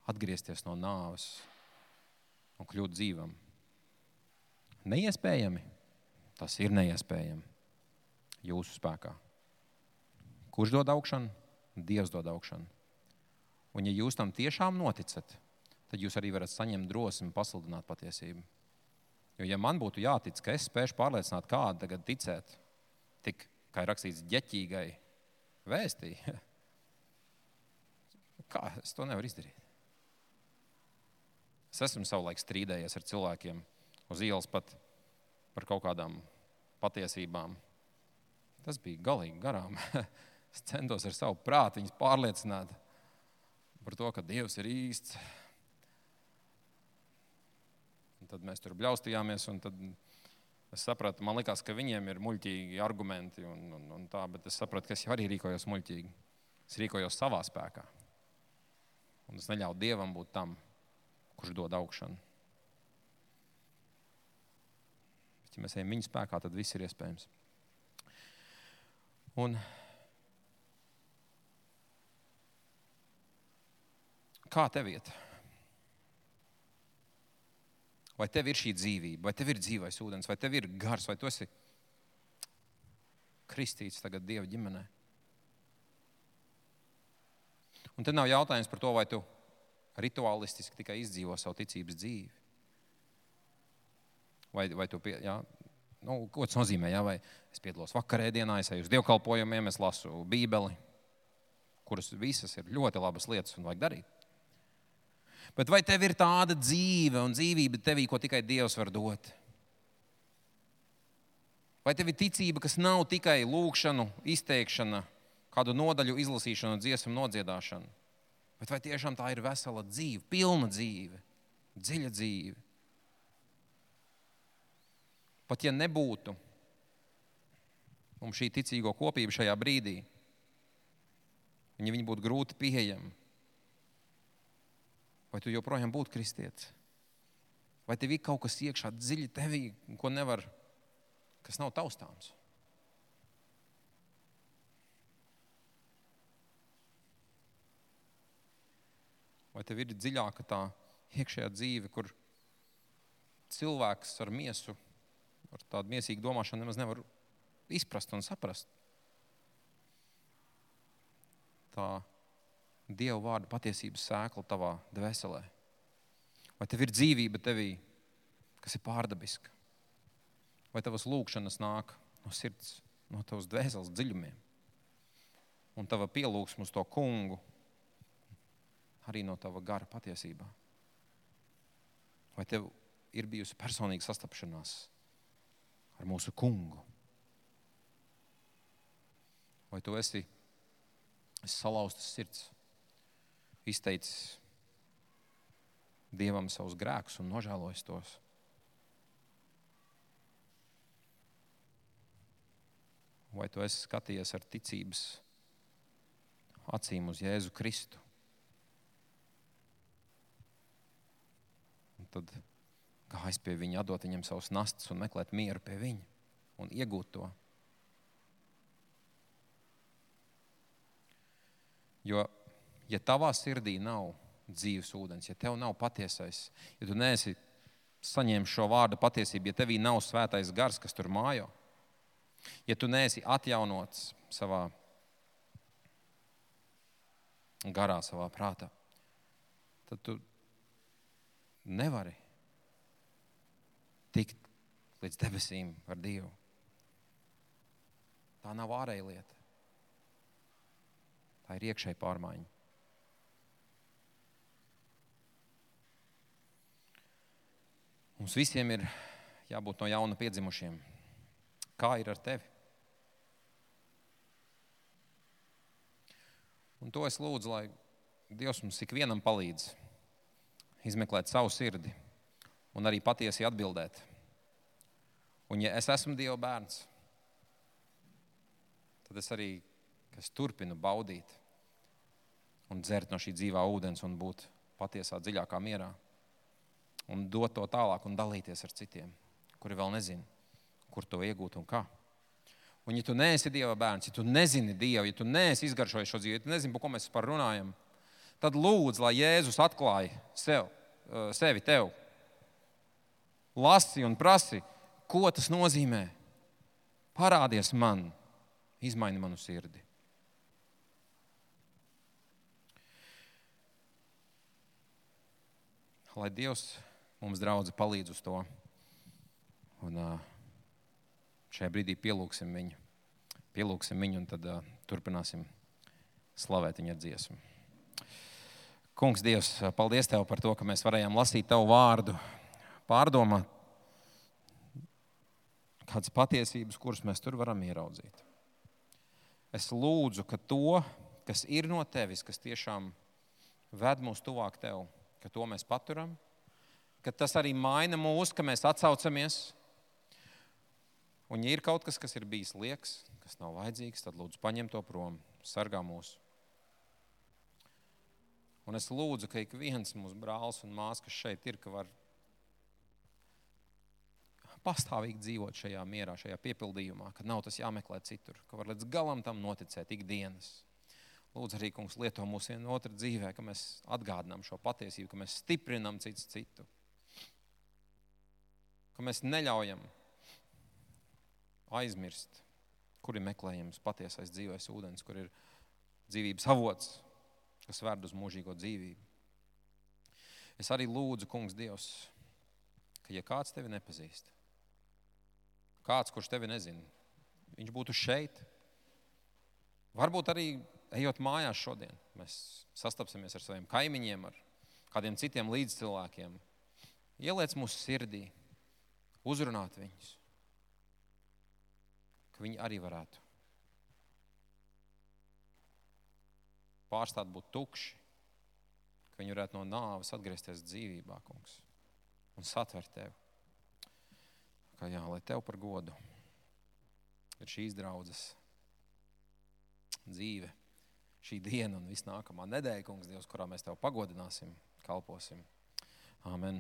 atgriezties no nāves un kļūt dzīvam. Neiespējami. Tas ir neiespējami jūsu spēkā. Kurš dod augšanu? Dievs dod augšanu. Un, ja jūs tam tiešām noticat, tad jūs arī varat saņemt drosmi pasludināt patiesību. Jo, ja man būtu jātic, ka es spēšu pārliecināt kādu tagad ticēt, tik, kā ir rakstīts, ģeķīgai vēstī, kā es to nevaru izdarīt? Es esmu savulaik strīdējies ar cilvēkiem uz ielas pat par kaut kādām patiesībām. Tas bija galīgi garām. es centos ar savu prātu viņus pārliecināt par to, ka Dievs ir īsts Un tad mēs tur bļaustījāmies. Tad es sapratu, man liekas, ka viņiem ir muļķīgi argumenti. Un, un, un tā, bet es sapratu, ka es jau arī rīkojos muļķīgi. Es rīkojos savā spēkā. Un es neļauju Dievam būt tam, kurš dod augšanu. Bet, ja mēs ejam viņa spēkā, tad viss ir iespējams. Un kā tev iet? Vai tev ir šī dzīvība, vai tev ir dzīvais ūdens, vai tev ir gars, vai tu esi kristīts tagad Dieva ģimenē? Un te nav jautājums par to, vai tu rituālistiski tikai izdzīvo savu ticības dzīvi. Vai, vai tu, pie, jā, nu, ko tas nozīmē? Jā, vai es piedalos vakarēdienā, es eju uz dievkalpojumiem, es lasu Bībeli, kuras visas ir ļoti labas lietas un vajag darīt. Bet vai tev ir tāda dzīve un dzīvība tevī, ko tikai Dievs var dot? Vai tev ir ticība, kas nav tikai lūkšanu, izteikšana, kādu nodaļu izlasīšana, dziesmu nodziedāšana? Bet vai tiešām tā ir vesela dzīve, pilna dzīve, dziļa dzīve? Pat ja nebūtu mums šī ticīgo kopība šajā brīdī, ja viņi būtu grūti pieejami, vai tu joprojām būtu kristietis? Vai tev ir kaut kas iekšā dziļi tevī, ko nevar, kas nav taustāms? Vai tev ir dziļāka tā iekšējā dzīve, kur cilvēks ar miesu, ar tādu miesīgu domāšanu nemaz nevar izprast un saprast? Tā Dieva vārda patiesības sēkla tavā dvēselē. Vai tev ir dzīvība tevī, kas ir pārdabiska? Vai tavas lūgšanas nāk no sirds, no tavas dvēseles dziļumiem? Un tava pielūgsme uz to kungu arī no tava gara patiesībā? Vai tev ir bijusi personīga sastapšanās ar mūsu kungu? Vai tu esi salauztas sirds, izteicis Dievam savus grēkus un nožēlojis tos? Vai tu esi skatījies ar ticības acīm uz Jēzu Kristu? Un tad gājis pie viņa, atdot viņam savus nastas un meklēt mieru pie viņa un iegūt to. Jo, ja tavā sirdī nav dzīves ūdens, ja tev nav patiesais, ja tu neesi saņēmis šo vārdu patiesību, ja tevī nav svētais gars, kas tur mājo, ja tu neesi atjaunots savā garā, savā prātā, tad tu nevari tikt līdz debesīm ar Dievu. Tā nav ārēja lieta. Tā ir iekšēja pārmaiņa. Mums visiem ir jābūt no jauna piedzimušiem. Kā ir ar tevi? Un to es lūdzu, lai Dievs mums ikvienam palīdz izmeklēt savu sirdi un arī patiesi atbildēt. Un, ja es esmu Dieva bērns, tad es arī es turpinu baudīt un dzert no šī dzīvā ūdens un būt patiesā dziļākā mierā. Un dot to tālāk un dalīties ar citiem, kuri vēl nezina, kur to iegūt un kā. Un, ja tu neesi Dieva bērns, ja tu nezini Dievu, ja tu neesi izgaršojis šo dzīvi, ja tu nezini, par ko mēs par runājam, tad lūdzu, lai Jēzus atklāja sev, eh, sevi tev. Lasi un prasi, ko tas nozīmē. Parādies man, izmaini manu sirdi. lai Dievs mums draudz palīdz uz to. Un šajā brīdī pielūgsim viņu. Pielūgsim viņu un tad turpināsim slavēt viņu ar dziesmu. Kungs, Dievs, paldies Tev par to, ka mēs varējām lasīt Tavu vārdu, pārdomāt kādas patiesības, kuras mēs tur varam ieraudzīt. Es lūdzu, ka to, kas ir no Tevis, kas tiešām ved mūs tuvāk Tev, ka to mēs paturam, ka tas arī maina mūs, ka mēs atsaucamies. Un, ja ir kaut kas, kas ir bijis liekas, kas nav vajadzīgs, tad lūdzu paņem to prom, sargā mūs. Un es lūdzu, ka ik viens mūsu brālis un māsas, kas šeit ir, ka var pastāvīgi dzīvot šajā mierā, šajā piepildījumā, ka nav tas jāmeklē citur, ka var līdz galam tam noticēt ikdienas. Lūdzu, arī kungs lieto mūsu vienu otru dzīvē, ka mēs atgādinām šo patiesību, ka mēs stiprinām cits citu. Ka mēs neļaujam aizmirst, kur ir meklējams patiesais dzīvais ūdens, kur ir dzīvības avots, kas ved uz mūžīgo dzīvību. Es arī lūdzu, Kungs, Dievs, ka, ja kāds tevi nepazīst, kāds, kurš tevi nezina, viņš būtu šeit, varbūt arī ejot mājās šodien, mēs sastapsimies ar saviem kaimiņiem, ar kādiem citiem līdzcilvēkiem. Ieliec mūsu sirdī, uzrunāt viņus. ka viņi arī varētu pārstāt būt tukši, ka viņi varētu no nāves atgriezties dzīvībā, kungs, un satvert tevi. Kā jā, lai tev par godu ir šīs draudzes dzīve, šī diena un viss nākamā nedēļa, kungs, Dievs, kurā mēs tev pagodināsim, kalposim. Amen.